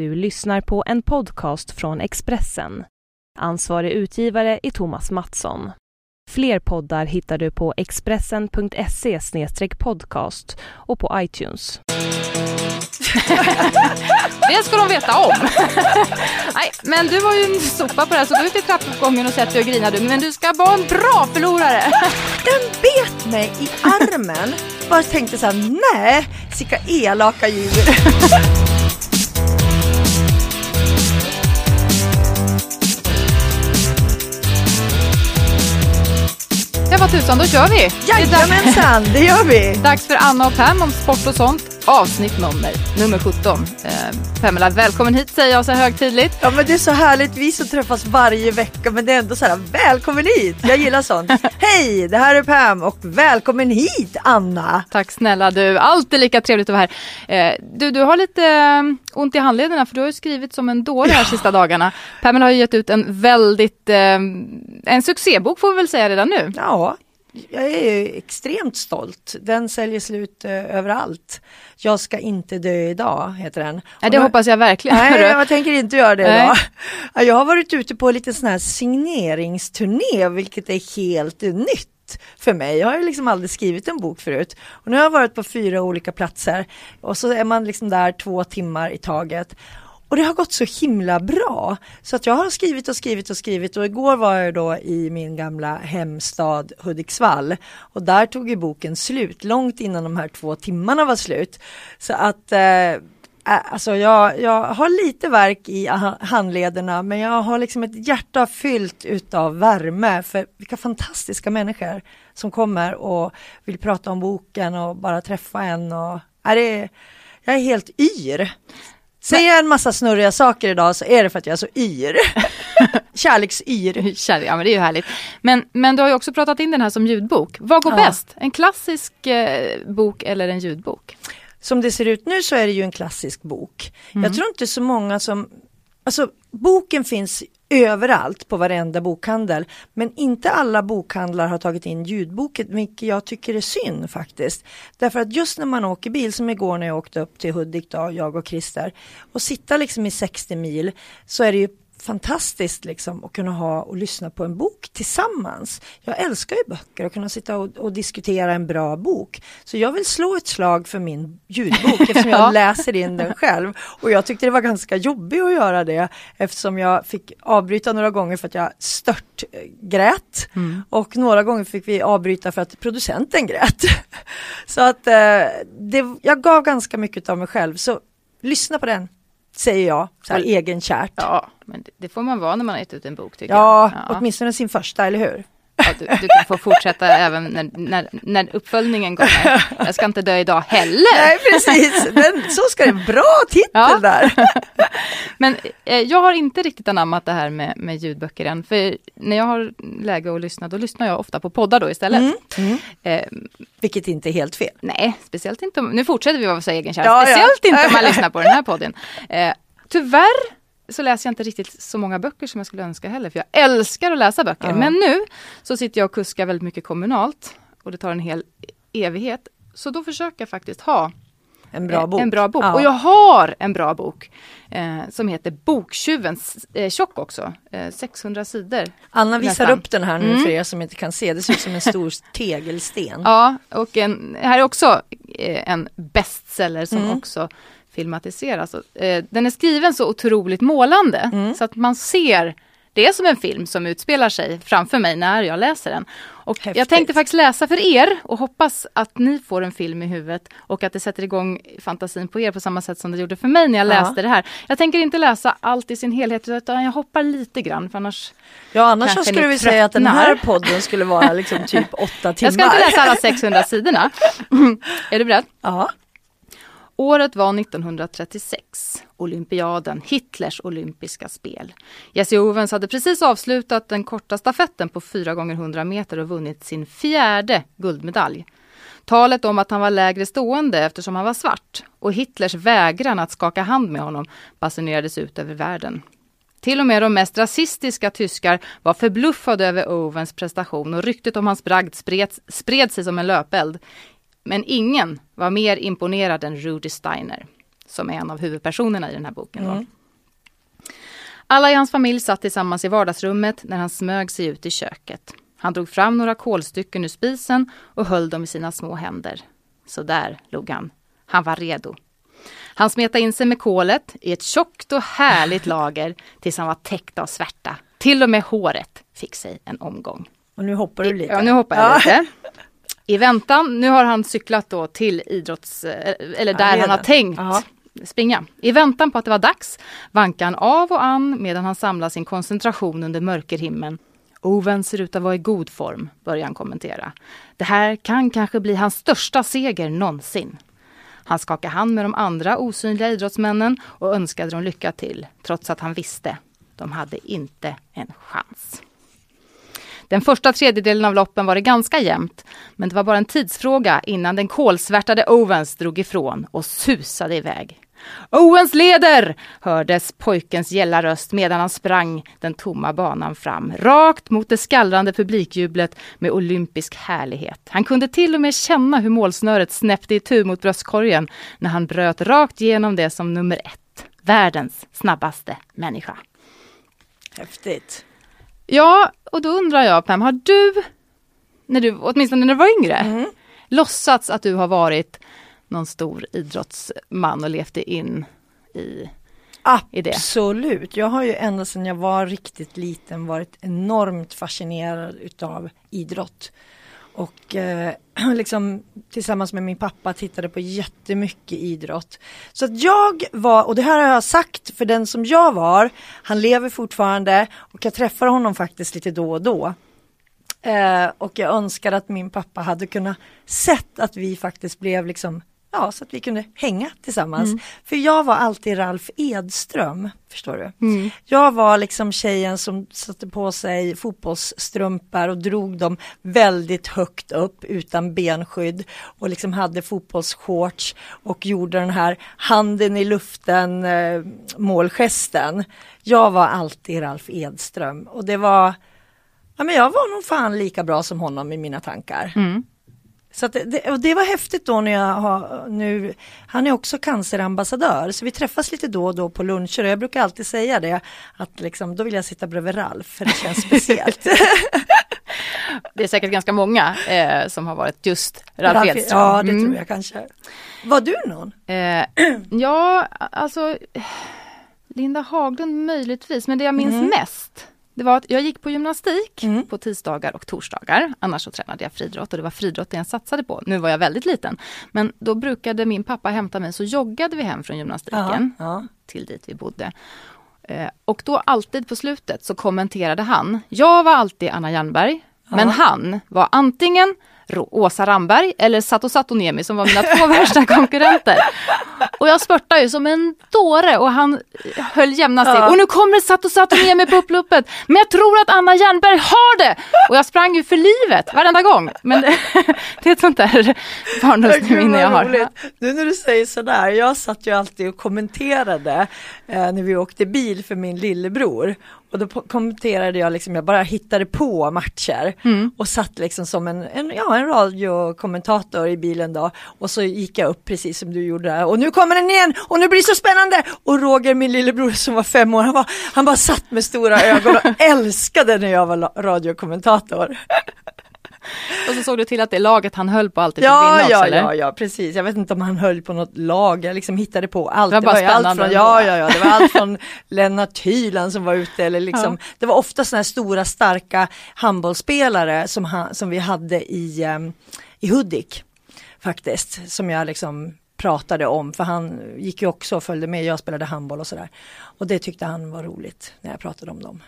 Du lyssnar på en podcast från Expressen. Ansvarig utgivare är Thomas Mattsson. Fler poddar hittar du på expressen.se podcast och på iTunes. det ska de veta om. Nej, men du var ju en sopa på det här så gå ut i trappuppgången och sätt dig och grina du. Men du ska vara en bra förlorare. Den bet mig i armen. Bara tänkte så här, nej, vilka elaka djur. Ja vad tusan, då kör vi! Jajamensan, det gör vi! Dags för Anna och Pam om sport och sånt. Avsnitt nummer, nummer 17. Eh, Pamela, välkommen hit säger jag så högtidligt. Ja men det är så härligt, vi som träffas varje vecka men det är ändå så här, välkommen hit! Jag gillar sånt. Hej, det här är Pam och välkommen hit Anna! Tack snälla du, alltid lika trevligt att vara här. Eh, du, du har lite eh, ont i handlederna för du har ju skrivit som en dåre här sista dagarna. Pamela har ju gett ut en väldigt, eh, en succébok får vi väl säga redan nu. Ja, jag är extremt stolt. Den säljer slut eh, överallt. Jag ska inte dö idag, heter den. Nej, det nu, hoppas jag verkligen. Nej, jag tänker inte göra det idag. Jag har varit ute på lite sån här signeringsturné, vilket är helt nytt för mig. Jag har ju liksom aldrig skrivit en bok förut. Och nu har jag varit på fyra olika platser och så är man liksom där två timmar i taget. Och det har gått så himla bra. Så att jag har skrivit och skrivit och skrivit och igår var jag då i min gamla hemstad Hudiksvall. Och där tog ju boken slut, långt innan de här två timmarna var slut. Så att eh, eh Alltså jag, jag har lite verk i handlederna men jag har liksom ett hjärta fyllt utav värme för vilka fantastiska människor som kommer och vill prata om boken och bara träffa en. Och, är det, jag är helt yr. Säger jag en massa snurriga saker idag så är det för att jag är så yr. Kärleksyr. Kärlek, ja men det är ju härligt. Men, men du har ju också pratat in den här som ljudbok. Vad går ja. bäst? En klassisk eh, bok eller en ljudbok? Som det ser ut nu så är det ju en klassisk bok. Mm. Jag tror inte så många som, alltså boken finns överallt på varenda bokhandel. Men inte alla bokhandlar har tagit in ljudboken, vilket jag tycker är synd faktiskt. Därför att just när man åker bil, som igår när jag åkte upp till Hudik, då, jag och Christer, och sitta liksom i 60 mil, så är det ju fantastiskt liksom att kunna ha och lyssna på en bok tillsammans. Jag älskar ju böcker och kunna sitta och, och, diskutera en bra bok. Så jag vill slå ett slag för min ljudbok eftersom jag läser in den själv. Och jag tyckte det var ganska jobbigt att göra det eftersom jag fick avbryta några gånger för att jag stört eh, grät. Mm. Och några gånger fick vi avbryta för att producenten grät. Så att eh, det, jag gav ganska mycket av mig själv. Så lyssna på den säger jag, så här egenkärt. Ja, men det, får man vara när man har gett ut en bok tycker ja, jag. Ja, åtminstone sin första, eller hur? Ja, du, du, kan få fortsätta även när, när, när uppföljningen kommer. Jag ska inte dö idag heller. Nej precis, men så ska det bra titel ja. där. Men eh, jag har inte riktigt anammat det här med, med ljudböcker än. För när jag har läge att lyssna, då lyssnar jag ofta på poddar då istället. Mm. Mm. Eh, Vilket inte är helt fel. Nej, speciellt inte om, nu fortsätter vi vara så egenkära, ja, speciellt inte om man lyssnar på den här podden. Eh, tyvärr så läser jag inte riktigt så många böcker som jag skulle önska heller, för jag älskar att läsa böcker. Ja. Men nu så sitter jag och kuskar väldigt mycket kommunalt och det tar en hel evighet. Så då försöker jag faktiskt ha en bra bok. En bra bok. Ja. Och jag har en bra bok eh, som heter Boktjuven, eh, tjock också, eh, 600 sidor. Anna visar nästan. upp den här nu mm. för er som inte kan se, det ser ut som en stor tegelsten. Ja, och en, här är också eh, en bestseller som mm. också filmatiseras. Eh, den är skriven så otroligt målande mm. så att man ser det är som en film som utspelar sig framför mig när jag läser den. Och jag tänkte faktiskt läsa för er och hoppas att ni får en film i huvudet och att det sätter igång fantasin på er på samma sätt som det gjorde för mig när jag ja. läste det här. Jag tänker inte läsa allt i sin helhet utan jag hoppar lite grann för annars Ja annars så skulle vi säga att den här podden skulle vara liksom typ åtta timmar. Jag ska inte läsa alla 600 sidorna. är du beredd? Ja. Året var 1936, olympiaden, Hitlers olympiska spel. Jesse Owens hade precis avslutat den korta stafetten på 4 gånger 100 meter och vunnit sin fjärde guldmedalj. Talet om att han var lägre stående eftersom han var svart och Hitlers vägran att skaka hand med honom basunerades ut över världen. Till och med de mest rasistiska tyskar var förbluffade över Owens prestation och ryktet om hans bragd spred, spred sig som en löpeld. Men ingen var mer imponerad än Rudy Steiner. som är en av huvudpersonerna i den här boken. Då. Alla i hans familj satt tillsammans i vardagsrummet när han smög sig ut i köket. Han drog fram några kolstycken ur spisen och höll dem i sina små händer. Så där log han. Han var redo. Han smetade in sig med kolet i ett tjockt och härligt lager tills han var täckt av svärta. Till och med håret fick sig en omgång. Och nu hoppar du lite. Ja, nu hoppar jag lite. I väntan, nu har han cyklat då till idrotts... eh, Eller där Arenan. han har tänkt Ja. springa. I väntan på att det var dags vankade han av och an medan han samlar sin koncentration under mörkerhimlen. Oven ser ut att vara i god form, börjar han kommentera. Det här kan kanske bli hans största seger någonsin. Han skakade hand med de andra osynliga idrottsmännen och önskade dem lycka till, trots att han visste de hade inte en chans. Den första tredjedelen av loppen var det ganska jämnt, men det var bara en tidsfråga innan den kolsvärtade Owens drog ifrån och susade iväg. Owens leder! hördes pojkens gälla röst medan han sprang den tomma banan fram, rakt mot det skallrande publikjublet med olympisk härlighet. Han kunde till och med känna hur målsnöret snäppte itu mot bröstkorgen när han bröt rakt igenom det som nummer ett, världens snabbaste människa. Häftigt. Ja, och då undrar jag Pam, har du, när du, åtminstone när du var yngre, Mm. låtsats att du har varit någon stor idrottsman och levt dig in i, i det? Absolut. Jag har ju ända sedan jag var riktigt liten varit enormt fascinerad utav idrott. Och eh, liksom tillsammans med min pappa tittade på jättemycket idrott. Så att jag var, och det här har jag sagt för den som jag var, han lever fortfarande och jag träffar honom faktiskt lite då och då. Eh, och jag önskar att min pappa hade kunnat sett att vi faktiskt blev liksom Ja, så att vi kunde hänga tillsammans. För jag var alltid Ralf Edström, förstår du. Jag var liksom tjejen som satte på sig fotbollsstrumpor och drog dem väldigt högt upp utan benskydd och liksom hade fotbollsshorts och gjorde den här handen i luften eh, målgesten. Jag var alltid Ralf Edström och det var Ja men jag var nog fan lika bra som honom i mina tankar. Så att det, och det var häftigt då när jag har nu, han är också cancerambassadör så vi träffas lite då och då på luncher och jag brukar alltid säga det att liksom, då vill jag sitta bredvid Ralf för det känns speciellt. Det är säkert ganska många eh, som har varit just Ralf Ralf- Edström. Ja det Mm. tror jag kanske. Var du någon? Eh, ja, alltså Linda Haglund möjligtvis, men det jag minns Mm. mest det var att jag gick på gymnastik Mm. på tisdagar och torsdagar. Annars så tränade jag friidrott och det var friidrott jag satsade på. Nu var jag väldigt liten. Men då brukade min pappa hämta mig så joggade vi hem från gymnastiken Ja, till dit vi bodde. Eh, och då alltid på slutet så kommenterade han. Jag var alltid Anna Jernberg, men han var antingen Åsa Ramberg eller Sato Satoniemi som var mina två värsta konkurrenter. Och jag spurtade ju som en dåre och han höll jämna steg. Ja. Och nu kommer Sato Satoniemi på upploppet. Men jag tror att Anna Jernberg har det! Och jag sprang ju för livet varenda gång. Men det, det är ett sånt där barndomsminne jag har. roligt. Nu när du säger sådär, jag satt ju alltid och kommenterade eh, när vi åkte bil för min lillebror. Och då kommenterade jag liksom, jag bara hittade på matcher Mm. och satt liksom som en, en, ja, en radiokommentator i bilen då. Och så gick jag upp precis som du gjorde där. och nu kommer den igen och nu blir det så spännande! Och Roger, min lillebror som var fem år, han, var, han bara satt med stora ögon och älskade när jag var radiokommentator. Och så såg du till att det laget han höll på alltid Ja, vinna också, ja, eller? ja, ja, precis. Jag vet inte om han höll på något lag, jag liksom hittade på allt. Det var bara allt spännande från, ja, ja, ja, det var allt från Lennart Hyland som var ute eller liksom, det var ofta sådana här stora starka handbollsspelare som, han, som vi hade i, um, i Hudik faktiskt, som jag liksom pratade om, för han gick ju också och följde med, jag spelade handboll och sådär. Och det tyckte han var roligt när jag pratade om dem.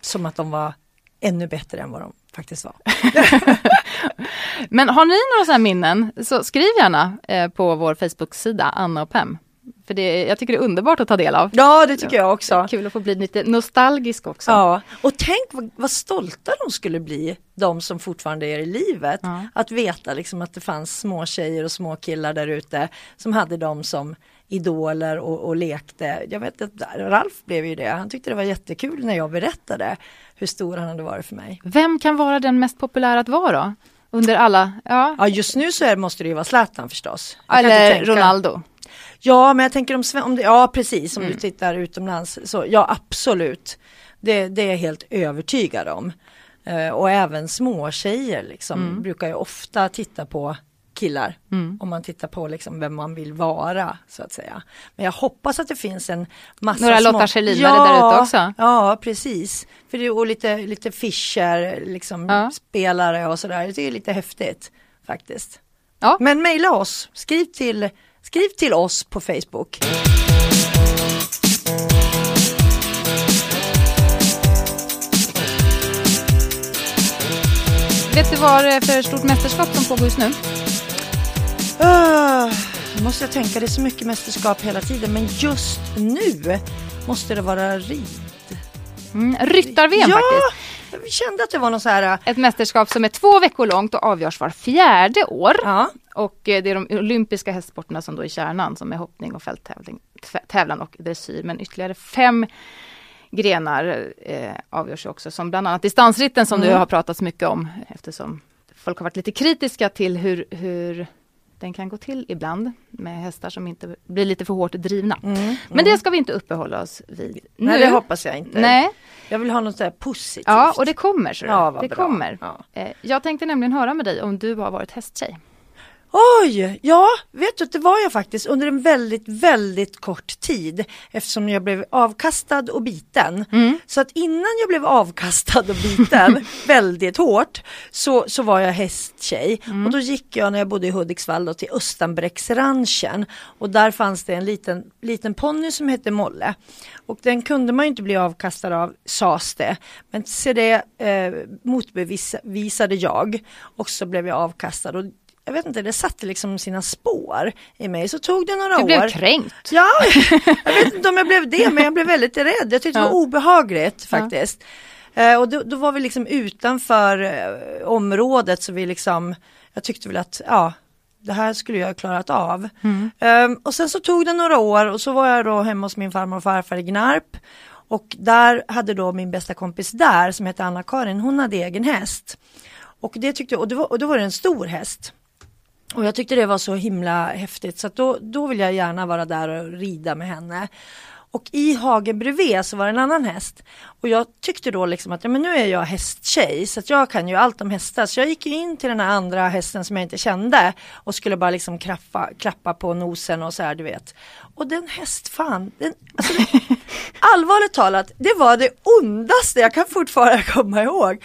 Som att de var ännu bättre än vad de faktiskt var. Men har ni några sådana minnen så skriv gärna eh, på vår Facebook-sida Anna och Pem. För det, jag tycker det är underbart att ta del av. Ja, det tycker jag också. Kul att få bli lite nostalgisk också. Ja, och tänk vad, vad stolta de skulle bli, de som fortfarande är i livet. Ja. Att veta liksom att det fanns små tjejer och små killar där ute som hade dem som idoler och, och lekte. Jag vet att Ralf blev ju det, han tyckte det var jättekul när jag berättade hur stor han hade varit för mig. Vem kan vara den mest populära att vara då? Under alla, ja. Ja, just nu så är, måste det ju vara Zlatan förstås. Jag Eller Ronaldo. Ja, men jag tänker om, om det, ja precis, om Mm. du tittar utomlands. Så, ja, absolut. Det, det är jag helt övertygad om. Eh, och även små tjejer liksom Mm. brukar ju ofta titta på killar. Mm. Om man tittar på liksom vem man vill vara så att säga. Men jag hoppas att det finns en massa Några små... Lotta Schelin-are där ute också? Ja, precis. För det, och lite, lite Fischer, liksom Ja. spelare och sådär. Det är lite häftigt faktiskt. Ja. Men mejla oss, skriv till, skriv till oss på Facebook. Vet du vad det är för stort mästerskap som pågår just nu? Nu måste jag tänka, det är så mycket mästerskap hela tiden, men just nu måste det vara rid. Mm, Ryttar-VM ja, faktiskt. vi kände att det var något så här, Ett mästerskap som är två veckor långt och avgörs var fjärde år. ja, Och eh, det är de olympiska hästsporterna som då är kärnan som är hoppning och fälttävling, tv- tävlan och dressyr. Men ytterligare fem grenar eh, avgörs också som bland annat distansritten som Mm. det har pratats mycket om eftersom folk har varit lite kritiska till hur, hur den kan gå till ibland med hästar som inte blir lite för hårt drivna. mm, Men det ska vi inte uppehålla oss vid nu. nej det hoppas jag inte. Nej, Jag vill ha något så här positivt. ja och det kommer. Så Ja, det bra. kommer. Ja. Eh, jag tänkte nämligen höra med dig om du har varit hästtjej. Oj, ja, vet du, det var jag faktiskt under en väldigt, väldigt kort tid eftersom jag blev avkastad och biten. Mm. Så att innan jag blev avkastad och biten väldigt hårt så, så var jag hästtjej Mm. och då gick jag när jag bodde i Hudiksvall då, till Östanbräcksranchen och där fanns det en liten, liten ponny som hette Molle och den kunde man ju inte bli avkastad av sades det. Men se det eh, motbevisade jag och så blev jag avkastad och jag vet inte, det satte liksom sina spår i mig. Så tog det några Du år. blev kränkt. Ja, jag vet inte om jag blev det, men jag blev väldigt rädd. Jag tyckte det var Ja. obehagligt faktiskt. Eh, och då, då var vi liksom utanför eh, området så vi liksom, jag tyckte väl att, ja, det här skulle jag klarat av. Ehm, och sen så tog det några år och så var jag då hemma hos min farmor och farfar i Gnarp. Och där hade då min bästa kompis där som hette Anna-Karin, hon hade egen häst. Och det tyckte och, det var, och då var det en stor häst. Och jag tyckte det var så himla häftigt så att då, då vill jag gärna vara där och rida med henne. Och i hagen bredvid så var det en annan häst. Och jag tyckte då liksom att ja, men nu är jag hästtjej så att jag kan ju allt om hästar. Så jag gick in till den här andra hästen som jag inte kände och skulle bara liksom klappa, klappa på nosen och så här du vet. Och den hästfan, den, alltså det, allvarligt talat, det var det ondaste jag kan fortfarande komma ihåg.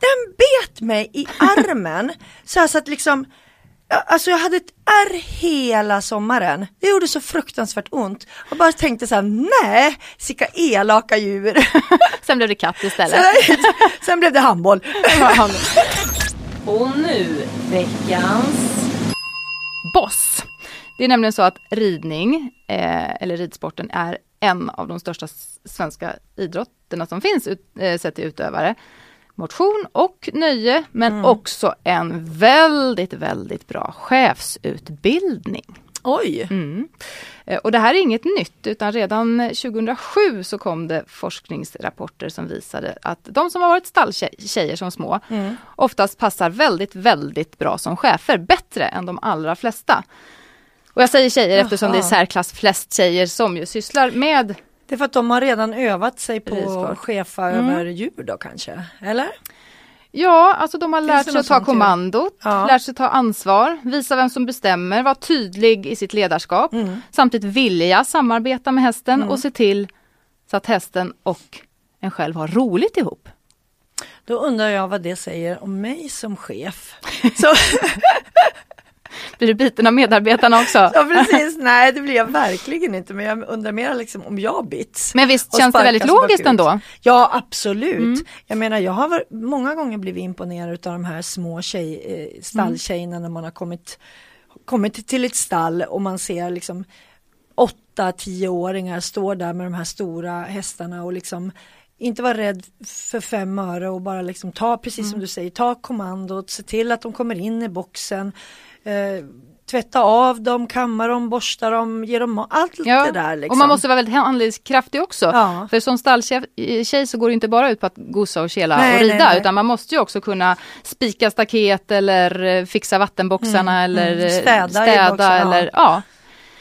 Den bet mig i armen så här så att liksom Alltså jag hade ett ärr hela sommaren. Det gjorde så fruktansvärt ont. Och bara tänkte så här, nej, vilka elaka djur. Sen blev det katt istället. Sen, sen blev det handboll. Och nu veckans... Boss. Det är nämligen så att ridning, eh, eller ridsporten, är en av de största svenska idrotterna som finns ut, eh, sett till utövare. Motion och nöje, men också en väldigt, väldigt bra chefsutbildning. Oj, Mm. Eh, Och det här är inget nytt utan redan 2007 så kom det forskningsrapporter som visade att de som har varit stalltjejer som små oftast passar väldigt, väldigt bra som chefer, bättre än de allra flesta. Och jag säger tjejer eftersom det är särklass flest tjejer som ju sysslar med det är för att de har redan övat sig på att chefa Mm. över djur då kanske, eller? Ja, alltså de har Finns lärt sig att ta kommandot, Ja. lärt sig ta ansvar, visa vem som bestämmer, vara tydlig i sitt ledarskap. Mm. Samtidigt vilja samarbeta med hästen och se till så att hästen och en själv har roligt ihop. Då undrar jag vad det säger om mig som chef. Så, Blir du biten av medarbetarna också? ja precis, nej det blir jag verkligen inte men jag undrar mer liksom om jag bits. Men visst känns det väldigt logiskt ändå? Ja absolut. Mm. Jag menar jag har många gånger blivit imponerad av de här små tjej, eh, stalltjejerna när man har kommit, kommit till ett stall och man ser liksom åtta, tioåringar står där med de här stora hästarna och liksom inte vara rädd för fem öre och bara liksom ta, precis Mm. som du säger, ta kommandot, se till att de kommer in i boxen, eh, tvätta av dem, kamma dem, borsta dem, ge dem allt Ja, det där. Liksom. och man måste vara väldigt handlingskraftig också. Ja. För som stalltjej så går det inte bara ut på att gosa och kela Nej, och rida nej, nej. utan man måste ju också kunna spika staket eller eh, fixa vattenboxarna Mm, eller mm. eh, Städa städa ja. eller ja.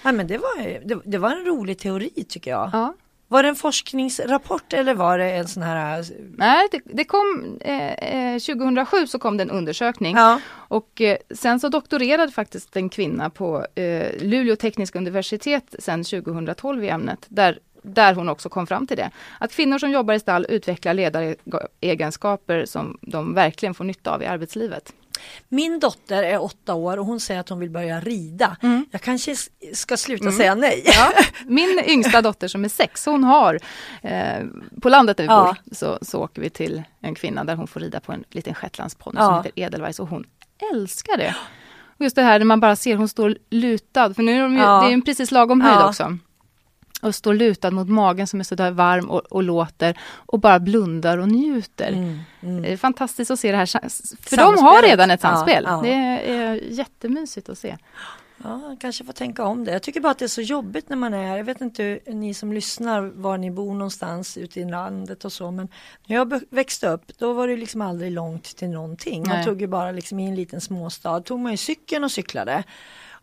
Ja, men det, var, det, det var en rolig teori tycker jag. Ja. Var det en forskningsrapport eller var det en sån här? Nej, det, det kom eh, eh, 2007 så kom det en undersökning Ja, och eh, sen så doktorerade faktiskt en kvinna på eh, Luleå tekniska universitet sen 2012 i ämnet där där hon också kom fram till det. Att kvinnor som jobbar i stall utvecklar ledaregenskaper som de verkligen får nytta av i arbetslivet. Min dotter är åtta år och hon säger att hon vill börja rida. Mm. Jag kanske ska sluta säga nej. Min yngsta dotter som är sex, hon har eh, på landet där vi Ja. bor så, så åker vi till en kvinna där hon får rida på en liten shetlandsponny Ja. som heter Edelweiss och hon älskar det. Och just det här när man bara ser hon står lutad, för nu är de ju, Ja. det är en precis lagom höjd Ja. också. Och står lutad mot magen som är så där varm och, och låter och bara blundar och njuter. Mm, mm. Det är fantastiskt att se det här, för de har redan ett Ja, samspel. ja. Det är jättemysigt att se. Ja, kanske får tänka om det. Jag tycker bara att det är så jobbigt när man är, jag vet inte ni som lyssnar var ni bor någonstans ute i landet och så, men när jag växte upp då var det liksom aldrig långt till någonting. Man Nej. tog ju bara liksom i en liten småstad, tog man ju cykeln och cyklade.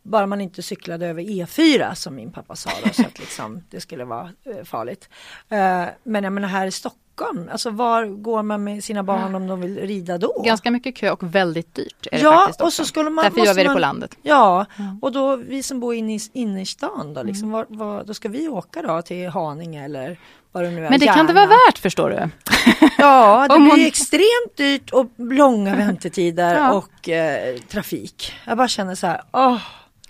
Bara man inte cyklade över E4 som min pappa sa då, så att liksom det skulle vara eh, farligt. Eh, men jag menar här i Stockholm, alltså var går man med sina barn om de vill rida då? Ganska mycket kö och väldigt dyrt. Är det Ja, faktiskt och så skulle man- Därför gör vi det man- på landet. Ja, Mm. och då vi som bor inne i innerstan då, liksom, var, var, då ska vi åka då till Haninge eller vad det nu är. Men det kan det vara värt förstår du. Ja, det blir hon- extremt dyrt och långa väntetider Ja. och eh, trafik. Jag bara känner så här, åh,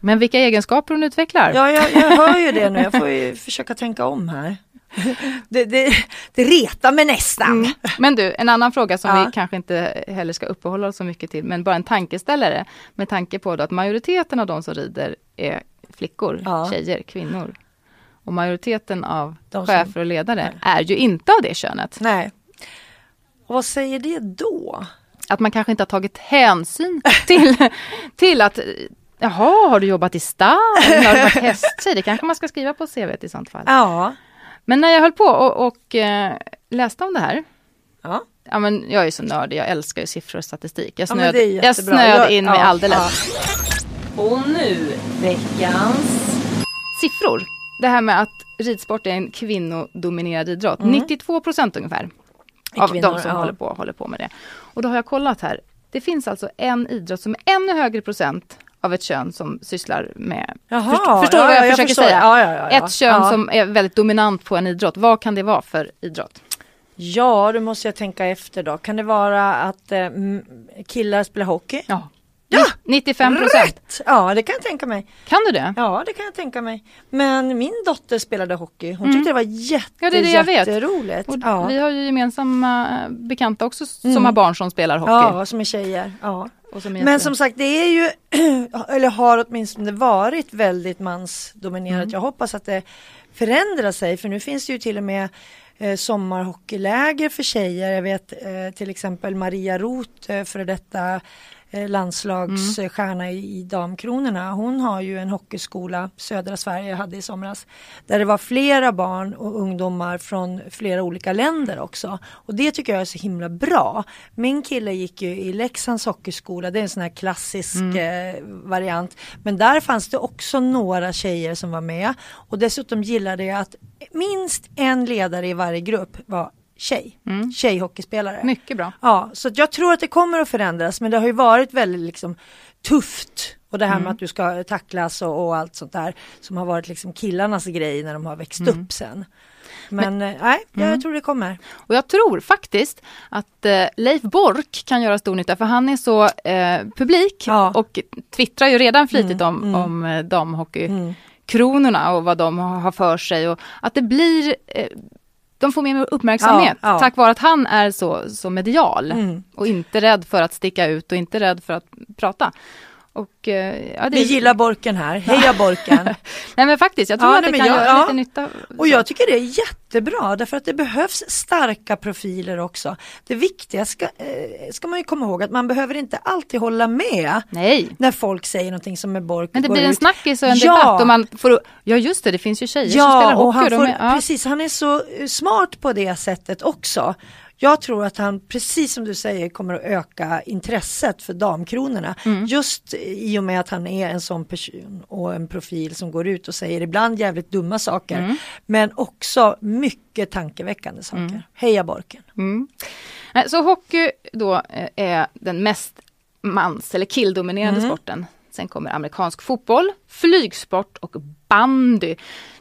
Men vilka egenskaper hon utvecklar. ja, jag, jag hör ju det nu, jag får ju försöka tänka om här. Det, det, det retar mig nästan. Mm. Men du, en annan fråga som Ja. vi kanske inte heller ska uppehålla oss så mycket till, men bara en tankeställare med tanke på att majoriteten av de som rider är flickor, Ja. tjejer, kvinnor. Och majoriteten av som- chefer och ledare är ju inte av det könet. Nej. Och vad säger det då? Att man kanske inte har tagit hänsyn till, till att Jaha, har du jobbat i stall? Har du varit hästtjej? Det kanske man ska skriva på CV i sånt fall. Ja, Men när jag höll på och, och eh, läste om det här ja. Ja men jag är så nördig, jag älskar ju siffror och statistik. Jag Ja, snöade, jag jättebra. snöade Jag- in mig ja, alldeles. Och nu veckans... Siffror. Det här med att ridsport är en kvinnodominerad idrott. Mm. 92 procent ungefär Är av kvinnor, de som ja. håller, på, håller på med det. Och då har jag kollat här. Det finns alltså en idrott som är ännu högre procent av ett kön som sysslar med Jaha, Först- förstår du ja, vad jag ja, försöker förstår. säga? Ja, ja, ett kön som är väldigt dominant på en idrott. Vad kan det vara för idrott? Ja, då måste jag tänka efter då. Kan det vara att eh, killar spelar hockey? Ja. Ja! 95 procent. Ja, det kan jag tänka mig. Kan du det? Ja, det kan jag tänka mig. Men min dotter spelade hockey. Hon tyckte det var jätte, Mm. Ja, det är det jag vet. jätteroligt. Ja. Vi har ju gemensamma eh, bekanta också s- som Mm. har barn som spelar hockey. ja, som är tjejer. Ja. Som Men som sagt, det är ju, eller har åtminstone varit väldigt mansdominerat. Mm. Jag hoppas att det förändrar sig, för nu finns det ju till och med eh, sommarhockeyläger för tjejer. Jag vet eh, till exempel Maria Roth, eh, före detta landslagsstjärna i, i damkronorna. Hon har ju en hockeyskola, södra Sverige hade i somras, där det var flera barn och ungdomar från flera olika länder också. Och det tycker jag är så himla bra. Min kille gick ju i Leksands hockeyskola, det är en sån här klassisk eh, variant. Men där fanns det också några tjejer som var med. Och dessutom gillade jag att minst en ledare i varje grupp var tjej, Mm. tjejhockeyspelare. Mycket bra. Ja, så jag tror att det kommer att förändras men det har ju varit väldigt liksom tufft och det här Mm. med att du ska tacklas och, och allt sånt där som har varit liksom killarnas grej när de har växt Mm. upp sen. Men, eh, nej, jag tror det kommer. Och jag tror faktiskt att eh, Leif Bork kan göra stor nytta för han är så eh, publik Ja. och twittrar ju redan flitigt om, mm. om eh, damhockey. Mm. och vad de har för sig och att det blir eh, de får mer uppmärksamhet Ja, ja. tack vare att han är så, så medial Mm. och inte rädd för att sticka ut och inte rädd för att prata. Och, eh, ja, Vi gillar Borken här, heja Borken! Nej men faktiskt, jag tror Ja, att det kan jag- göra ja. lite nytta. Och jag tycker det är jättebra därför att det behövs starka profiler också. Det viktiga ska, eh, ska man ju komma ihåg att man behöver inte alltid hålla med Nej, när folk säger någonting som är Bork. men det blir en ut. snackis och en Ja. debatt och man får, ja just det, det finns ju tjejer som Ja, spelar och hockey. han, de får, är, ja. precis, han är så eh, smart på det sättet också. Jag tror att han, precis som du säger, kommer att öka intresset för damkronorna. Mm. Just i och med att han är en sån person och en profil som går ut och säger ibland jävligt dumma saker. Mm. Men också mycket tankeväckande saker. Heja Borken! Mm. Så hockey då eh, är den mest mans eller killdominerande Mm. sporten. Sen kommer amerikansk fotboll, flygsport och bandy.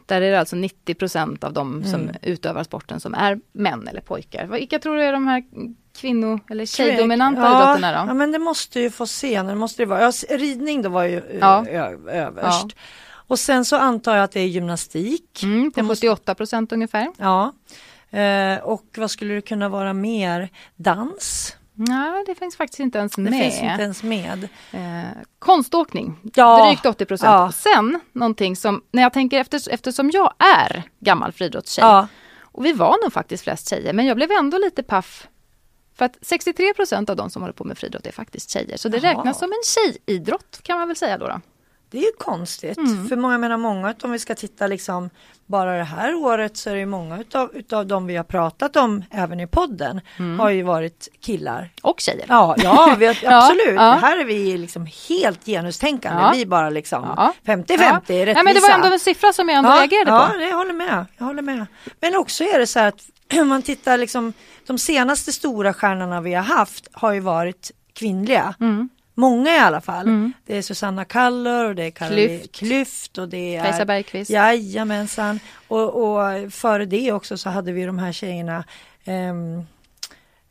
Där är det alltså 90% av de som Mm. utövar sporten som är män eller pojkar. Vilka tror du är de här kvinno eller tjejdominanta ja, idrotterna då? Ja men det måste ju få senare, måste det vara. Ja, ridning då var ju ö- Ja. överst. Och sen så antar jag att det är gymnastik. Mm, på det måste- 78 ungefär. Ja. Eh, och vad skulle det kunna vara mer? Dans? Nej, det finns faktiskt inte ens Det med. finns inte ens med. Eh, konståkning, Ja. drygt 80 Ja. Sen någonting som, när jag tänker efter, eftersom jag är gammal friidrottstjej Ja. och vi var nog faktiskt flest tjejer, men jag blev ändå lite paff. För att 63% av de som håller på med friidrott är faktiskt tjejer, så det Jaha. räknas som en tjejidrott kan man väl säga då. då. Det är ju konstigt. Mm. För många, menar många, om vi ska titta liksom bara det här året så är det många utav, utav de vi har pratat om även i podden har ju varit killar. Och tjejer. Ja, ja, vi har, Mm. Ja, absolut. ja. Här är vi liksom helt genustänkande. Ja. Vi bara liksom Ja. 50-50 Ja. rättvisa. Nej, men det var ändå en siffra som jag ändå ja, reagerade ja, på. det- jag håller med. Jag håller med. Men också är det så här att om man tittar liksom de senaste stora stjärnorna vi har haft har ju varit kvinnliga. Mm. Många i alla fall. Mm. Det är Susanna Kallur och det är Caroline Klyft. Klyft och det är Kajsa Bergqvist. Jajamensan. Och, och före det också så hade vi de här tjejerna ehm,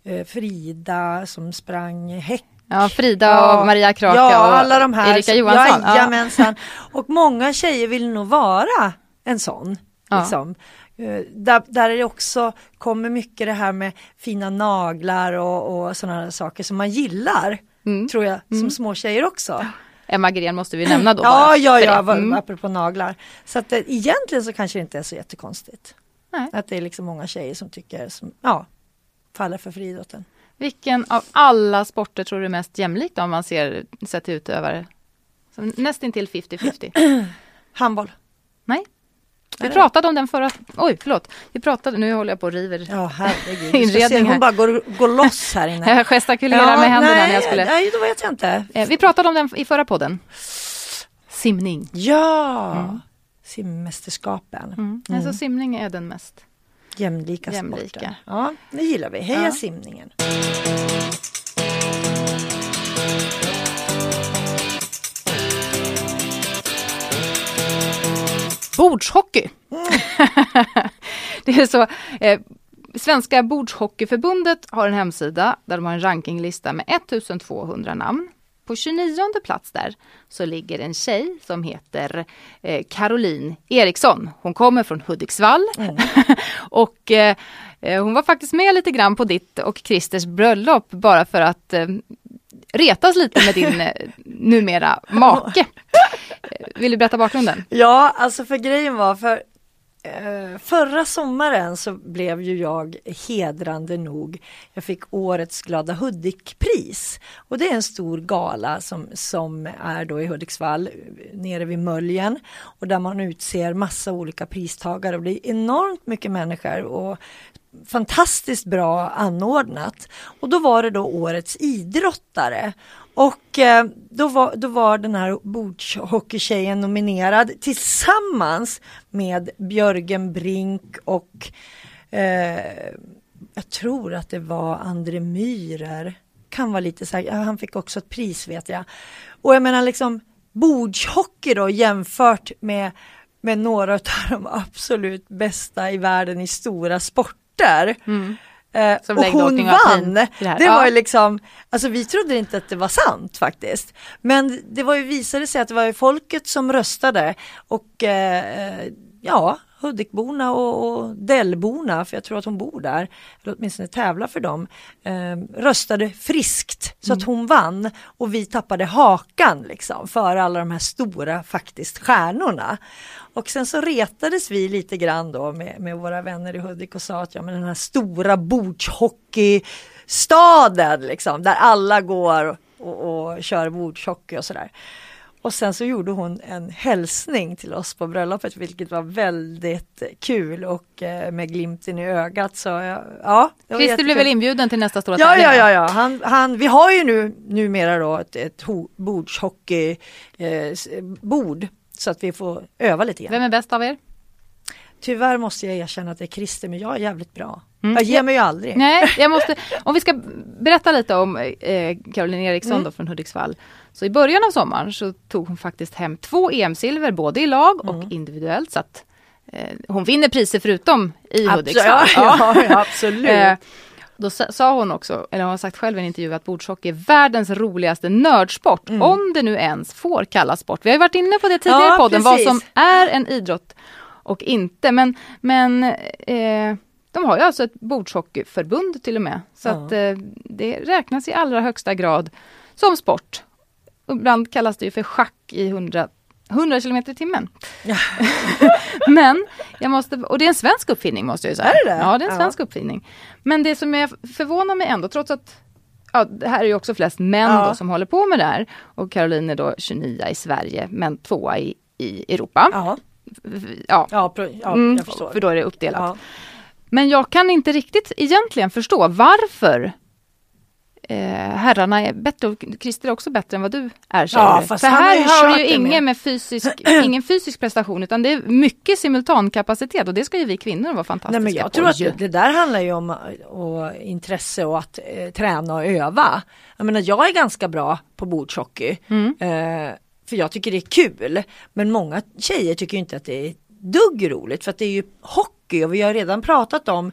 eh, Frida som sprang häck Ja, Frida Ja, och Maria Kraka ja, och alla de här. Erika Johansson. Ja. Jajamensan. Och många tjejer vill nog vara en sån. Ja. Liksom. Eh, Där, där det också kommer mycket det här med fina naglar och, och sådana saker som man gillar. Mm. Tror jag, som små tjejer också. Emma Gren måste vi nämna då. Ja, ja, ja, Mm. apropå naglar. Så att det, egentligen så kanske det inte är så jättekonstigt. Nej. Att det är liksom många tjejer som tycker, som, ja, faller för friidrotten. Vilken av alla sporter tror du är mest jämlikt om man ser sett utövare? Som nästintill 50-50. Handboll. Nej? Vi pratade om den förra... Oj, förlåt. Vi pratade... Nu håller jag på och river. Ja, herregud. Inredning här. hon bara går, går loss här inne. Jag gestikulerar med händerna nej, när jag skulle... Nej, då vet jag inte. Eh, Vi pratade om den i förra podden. Simning. Ja, simmästerskapen. Mm. Alltså simning är den mest. Jämlika, Jämlika. sporter. Ja, det gillar vi. Heja Ja. simningen. Bordshockey. det är så. Eh, Svenska bordshockeyförbundet har en hemsida där de har en rankinglista med 1200 namn. På 29 plats där så ligger en tjej som heter eh, Caroline Eriksson. Hon kommer från Hudiksvall och eh, eh, hon var faktiskt med lite grann på ditt och Christers bröllop bara för att eh, retas lite med din eh, numera make. Vill du berätta bakgrunden? Ja, alltså för grejen var för eh, förra sommaren så blev ju jag hedrande nog. Jag fick årets Glada Hudik-pris och det är en stor gala som, som är då i Hudiksvall nere vid Möljen och där man utser massa olika pristagare och det är enormt mycket människor och fantastiskt bra anordnat. Och då var det då årets idrottare. Och eh, då, var, då var den här bordshockeytjejen nominerad tillsammans med Björgen Brink och eh, jag tror att det var André Myhrer. Kan vara lite så här, han fick också ett pris vet jag. Och jag menar liksom bordshockey då jämfört med, med några av de absolut bästa i världen i stora sporter. Eh, och längdåkning hon och alpin vann. det. Det Ja. var ju liksom, alltså vi trodde inte att det var sant faktiskt. Men det var ju visade sig att det var ju folket som röstade och eh, ja, Hudikborna och, och Dellborna, för jag tror att hon bor där, eller åtminstone tävlar för dem, eh, röstade friskt så att hon vann och vi tappade hakan liksom för alla de här stora faktiskt stjärnorna. Och sen så retades vi lite grann då med, med våra vänner i Hudik och sa att ja men den här stora bordshockeystaden liksom där alla går och, och kör bordshockey och sådär. Och sen så gjorde hon en hälsning till oss på bröllopet vilket var väldigt kul och eh, med glimten i ögat. Så ja, Christer blev väl inbjuden till nästa stora ja, tävling? Ja, ja, ja. Han, han, vi har ju nu numera då ett, ett bordshockey-bord eh, så att vi får öva lite grann. Vem är bäst av er? Tyvärr måste jag erkänna att det är Christer, men jag är jävligt bra. Mm. Jag ger mig ju aldrig. Nej, jag måste, om vi ska berätta lite om eh, Caroline Eriksson mm. då från Hudiksvall. Så i början av sommaren så tog hon faktiskt hem två EM-silver både i lag och mm. individuellt. Så att eh, hon vinner priser förutom i Hudiksvall. Ja, ja, absolut. eh, då sa hon också, eller hon har sagt själv i en intervju att bordshockey är världens roligaste nördsport. Mm. Om det nu ens får kallas sport. Vi har ju varit inne på det tidigare i podden, precis. vad som är en idrott och inte. Men, men eh, de har ju alltså ett bordshockeyförbund till och med. Så ja. att eh, det räknas i allra högsta grad som sport. Ibland kallas det ju för schack i 100 100 km i timmen. Ja. Men, jag måste, och det är en svensk uppfinning måste jag säga. Är det det? Ja, det är en svensk ja. uppfinning. Men det som jag förvånar mig ändå, trots att ja, det här är ju också flest män ja. då, som håller på med det här. Och Caroline är då 29 i Sverige, men tvåa i, i Europa. Ja, ja. ja, mm. För då är det uppdelat. Men jag kan inte riktigt egentligen förstå varför herrarna är bättre och Christer är också bättre än vad du är. Ja, För här har du ju ingen, med fysisk, ingen fysisk prestation utan det är mycket simultankapacitet och det ska ju vi kvinnor vara fantastiska Nej, men Jag på. tror att det där handlar ju om och intresse och att eh, träna och öva. Jag menar jag är ganska bra på bordshockey. Mm. Eh, för jag tycker det är kul. Men många tjejer tycker inte att det är dugg roligt för att det är ju hockey och vi har redan pratat om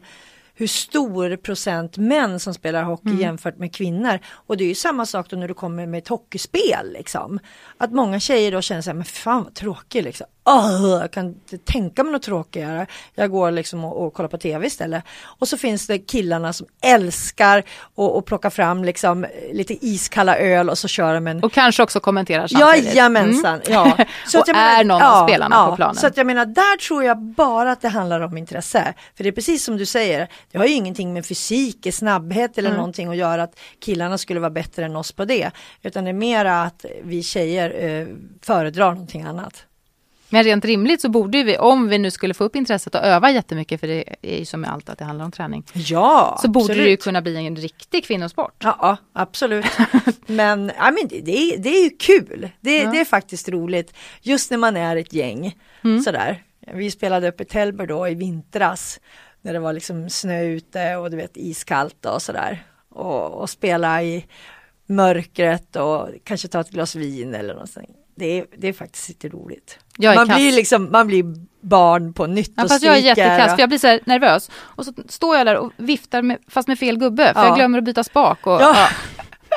hur stor procent män som spelar hockey mm. jämfört med kvinnor. Och det är ju samma sak då när du kommer med ett hockeyspel liksom. Att många tjejer då känner sig, men fan vad tråkig liksom. Oh, jag kan inte tänka mig något tråkigare. Jag går liksom och, och kollar på tv istället. Och så finns det killarna som älskar att plocka fram liksom lite iskalla öl och så kör de en... Och kanske också kommenterar samtidigt. Jajamensan, mm. ja. Så och menar, är någon ja, av spelarna ja, på planen. Så att jag menar, där tror jag bara att det handlar om intresse. För det är precis som du säger, det har ju ingenting med fysik, snabbhet eller mm. någonting att göra att killarna skulle vara bättre än oss på det. Utan det är mera att vi tjejer eh, föredrar någonting annat. Men rent rimligt så borde vi, om vi nu skulle få upp intresset och öva jättemycket, för det är ju som med allt att det handlar om träning. Ja, Så borde det ju kunna bli en riktig kvinnosport. Ja, absolut. men ja, men det, det, är, det är ju kul. Det, ja. det är faktiskt roligt. Just när man är ett gäng. Mm. Sådär. Vi spelade uppe i Tällberg då i vintras. När det var liksom snö ute och du vet iskallt och sådär. Och, och spela i mörkret och kanske ta ett glas vin eller någonting. Det är, det är faktiskt lite roligt. man blir liksom, man blir barn på nytt ja, och fast jag är jättekass för jag blir så nervös. Och så står jag där och viftar med, fast med fel gubbe för ja. jag glömmer att byta spak. Och, ja. Ja.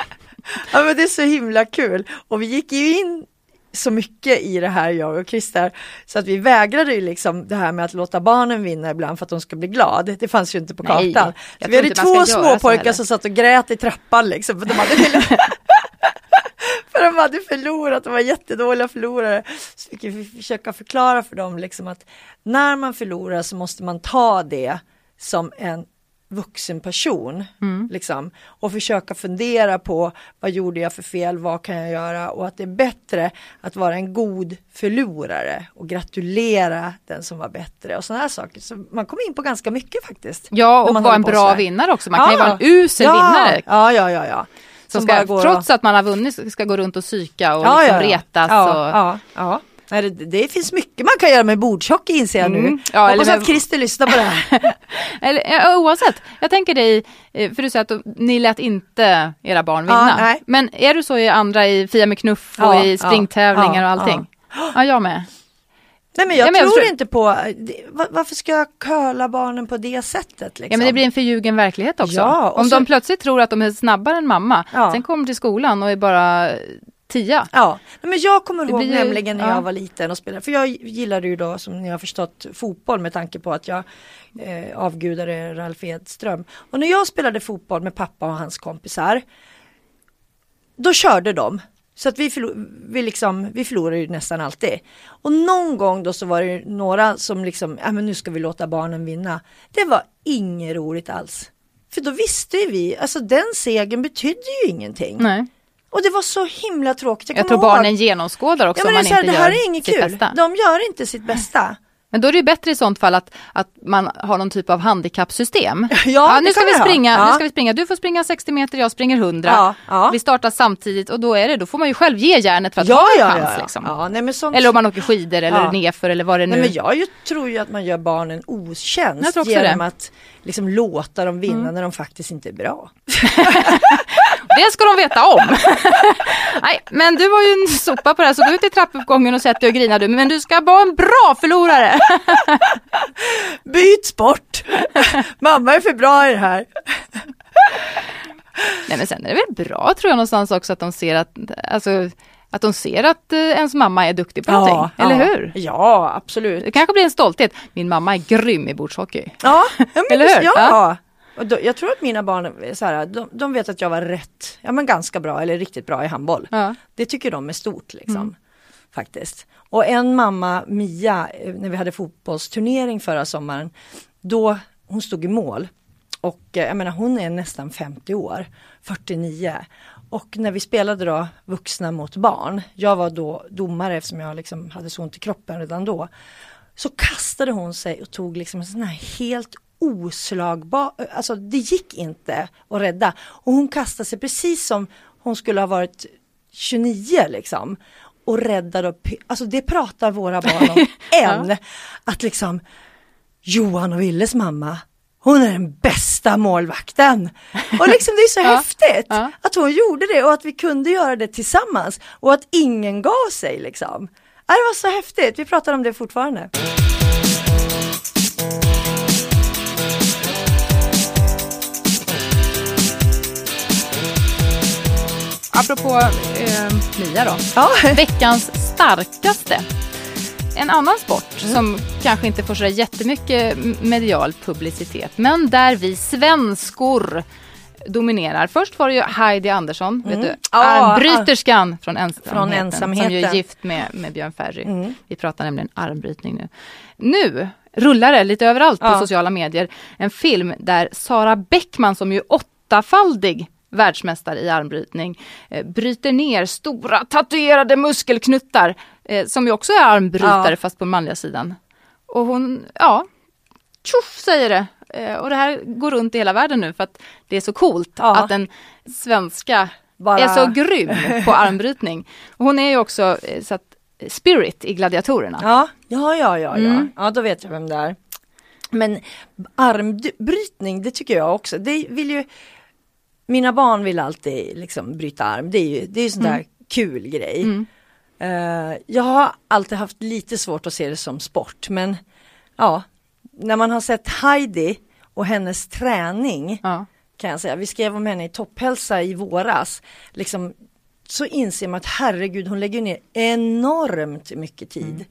ja men det är så himla kul. Och vi gick ju in så mycket i det här jag och Christer så att vi vägrade ju liksom det här med att låta barnen vinna ibland för att de ska bli glad. Det fanns ju inte på kartan. Nej, vi hade två småpojkar som satt och grät i trappan liksom för de hade för de hade förlorat, de var jättedåliga förlorare. Så fick vi försöka förklara för dem liksom att när man förlorar så måste man ta det som en vuxen person. Mm. Liksom, och försöka fundera på vad gjorde jag för fel, vad kan jag göra och att det är bättre att vara en god förlorare och gratulera den som var bättre och sådana här saker. Så man kommer in på ganska mycket faktiskt. Ja och vara en bra vinnare också, man ja. kan ju vara en usel ja. vinnare. Ja, ja, ja, ja. Som, som ska, trots att man har vunnit ska gå runt och psyka och ja, liksom retas. Och... ja, ja. Nej, det, det, finns mycket man kan göra med bordshockey inser jag mm. nu. Ja, Hoppas eller, att Christer lyssnar på det här. eller, ja, oavsett, jag tänker dig, eh, för du säger att ni lät inte era barn vinna. Ja, Men är du så i andra, i Fia med knuff och ja, i springtävlingar och allting? Ja. jag med. Nej men jag, ja, men tror jag inte på, varför ska jag curla barnen på det sättet? Liksom? Ja men det blir en förljugen verklighet också. Ja, Om så... de plötsligt tror att de är snabbare än mamma, ja. sen kommer till skolan och är bara tia. Ja, men jag kommer ihåg blir, nämligen när ja. jag var liten och spelade, för jag gillade ju då som ni har förstått fotboll med tanke på att jag eh, avgudade Ralf Edström. Och när jag spelade fotboll med pappa och hans kompisar, då körde de. Så att vi, förlor, vi, liksom, vi förlorar ju nästan alltid. Och någon gång då så var det några som liksom, ja men nu ska vi låta barnen vinna. Det var inget roligt alls. För då visste vi, alltså den segern betydde ju ingenting. Nej. Och det var så himla tråkigt. Jag, kommer tror ihåg- barnen genomskådar också Ja, men det man är här, inte det här gör är inget kul. bästa. De gör inte sitt bästa. Men då är det ju bättre i sånt fall att, att man har någon typ av handikappsystem. Ja, det nu ska vi springa, nu Ja. ska vi springa, du får springa 60 meter, jag springer 100. Ja, ja. Vi startar samtidigt och då är det, då får man ju själv ge järnet för att Ja, ha en ja, chans. ja, ja. Liksom. ja nej, sånt... Eller om man åker skidor eller Ja. nerför eller vad det nu men jag ju, tror ju att man gör barnen otjänst Jag genom det. Mm. att liksom låta dem vinna när de faktiskt inte är bra. Det ska de veta om. Nej, men du var ju en sopa på det här så gå ut i trappuppgången och sätt dig och grina du. Men du ska vara en bra förlorare. Byt sport! Mamma är för bra i det här. Nej men sen är det väl bra tror jag någonstans också att de ser att, alltså, att de ser att eh, ens mamma är duktig på någonting. Eller ja. hur? Ja, absolut. Det kanske blir en stolthet. Min mamma är grym i bordshockey. Ja, ja Eller hur? Ja. Ja. Och då, jag tror att mina barn så här, de, de vet att jag var rätt, ja men ganska bra eller riktigt bra i handboll. Ja. Det tycker de är stort liksom. Faktiskt. Och en mamma, Mia, eh, när vi hade fotbollsturnering förra sommaren, då hon stod i mål. Och eh, jag menar hon är nästan 50 år, 49. Och när vi spelade då vuxna mot barn, jag var då domare eftersom jag liksom hade så ont i kroppen redan då. Så kastade hon sig och tog liksom en sån här helt oslagbar, alltså det gick inte att rädda. Och hon kastade sig precis som hon skulle ha varit 29 liksom. Och räddade, och, alltså det pratar våra barn om än. Att liksom Johan och Willes mamma, hon är den bästa målvakten. Och liksom det är så Ja, häftigt ja. att hon gjorde det och att vi kunde göra det tillsammans och att ingen gav sig liksom. Ja, Det var så häftigt, vi pratar om det fortfarande. Apropå eh, Mia då. Ja. Veckans starkaste. En annan sport som kanske inte får så jättemycket medial publicitet men där vi svenskor dominerar. Först var det ju Heidi Andersson, vet du, armbryterskan från ensamheten, Från som ju ensamheten. är gift med, med Björn Ferry. Vi pratar nämligen armbrytning nu. Nu rullar det lite överallt på Ja. sociala medier en film där Sara Bäckman som ju åttafaldig världsmästare i armbrytning eh, bryter ner stora tatuerade muskelknuttar eh, som ju också är armbrytare Ja. fast på manliga sidan. Och hon, ja, tjoff säger det. Eh, och det här går runt i hela världen nu för att det är så coolt Ja. att en svenska Bara- är så grym på armbrytning. Hon är ju också eh, så att, spirit i gladiatorerna. Ja, ja, ja, ja, ja. Mm. ja, då vet jag vem det är. Men armbrytning, det tycker jag också. Det vill ju, mina barn vill alltid liksom bryta arm. Det är ju det är ju sån där kul grej. Mm. Eh, jag har alltid haft lite svårt att se det som sport, men ja, när man har sett Heidi och hennes träning Ja. kan jag säga. Vi skrev om henne i Topphälsa i våras. Liksom, så inser man att herregud, hon lägger ner enormt mycket tid Mm.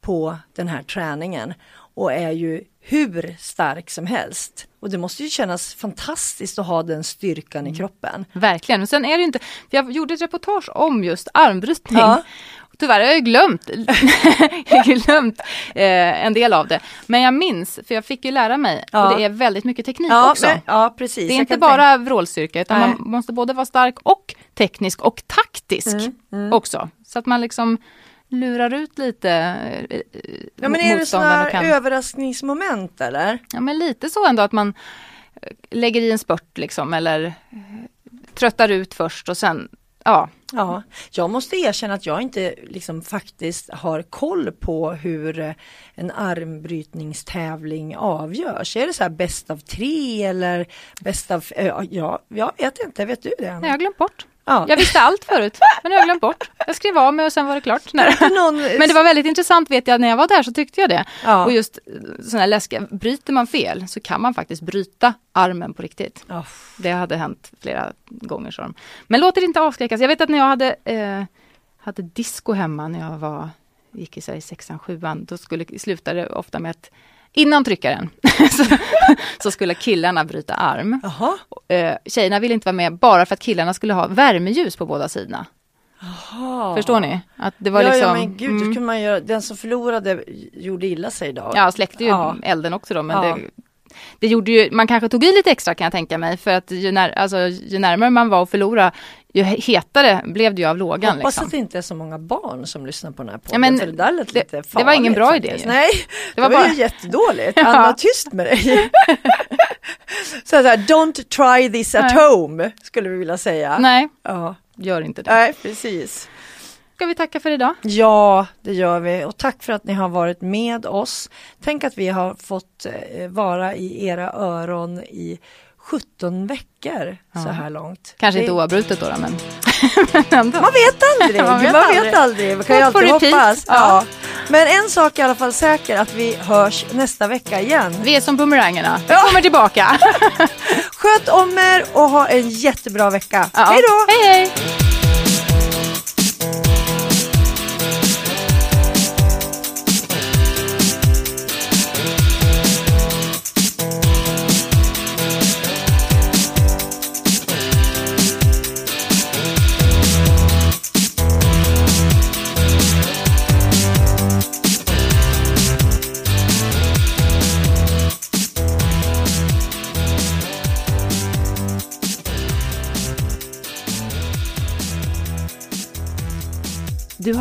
på den här träningen och är ju hur stark som helst. Och det måste ju kännas fantastiskt att ha den styrkan Mm. i kroppen. Verkligen, och sen är det ju inte, jag gjorde ett reportage om just armbrytning. Ja. Tyvärr har jag glömt, jag glömt eh, en del av det. Men jag minns, för jag fick ju lära mig, Ja. och det är väldigt mycket teknik Ja, också. men, ja precis. det är Jag inte bara vrålstyrka utan Nej. man måste både vara stark och teknisk och taktisk Mm, också. Så att man liksom lurar ut lite eh, Ja men är det sådana kan. överraskningsmoment eller? Ja men lite så ändå att man eh, lägger i en spurt liksom eller eh, tröttar ut först och sen, ja. Ja, jag måste erkänna att jag inte liksom faktiskt har koll på hur en armbrytningstävling avgörs. Är det så här bäst av tre eller bäst av, ja, jag vet inte, vet du det? Nej, jag har glömt bort. Ja. Jag visste allt förut, men nu har jag glömt bort. Jag skrev av mig och sen var det klart. Nej. Men det var väldigt intressant vet jag, när jag var där så tyckte jag det. Ja. Och just sådana här läskiga, bryter man fel så kan man faktiskt bryta armen på riktigt. Ja. Det hade hänt flera gånger. Så. Men låt er inte avskräckas. Jag vet att när jag hade, eh, hade disco hemma när jag var, gick i sexan, sjuan, då skulle, slutade det ofta med att innan tryckaren så, så skulle killarna bryta arm. Jaha, Eh, tjejerna ville inte vara med bara för att killarna skulle ha värmeljus på båda sidorna. Jaha. Förstår ni? Att det var ja, liksom, ja men gud, då mm. skulle man göra, den som förlorade gjorde illa sig idag. Ja, släckte ju Ja. elden också då, men Ja. det, det gjorde ju, man kanske tog i lite extra kan jag tänka mig, för att ju, när, alltså, ju närmare man var att förlora, ju hetare blev det ju av lågan. Hoppas liksom. att det inte är så många barn som lyssnar på den här podden. Ja, men för det, där lät det- lite det var ingen farligt bra idé ju. Nej, det var, var bara- ju jättedåligt. Anna, tyst med dig. så här, don't try this at Nej. home, skulle vi vilja säga. Nej, Ja. gör inte det. Nej, precis. Ska vi tacka för idag? Ja, det gör vi och tack för att ni har varit med oss. Tänk att vi har fått eh, vara i era öron i 17 veckor så här långt. Kanske Det- inte oavbrutet då, då men, men. Man vet aldrig, Man man vet vet, aldrig. aldrig. Man kan ju alltid hoppas. Ja. Ja. Men en sak är i alla fall säker, att vi hörs nästa vecka igen. Vi är som bumerangerna. Vi Ja. kommer tillbaka. Sköt om er och ha en jättebra vecka. Ja. Hej då! Hej, hej!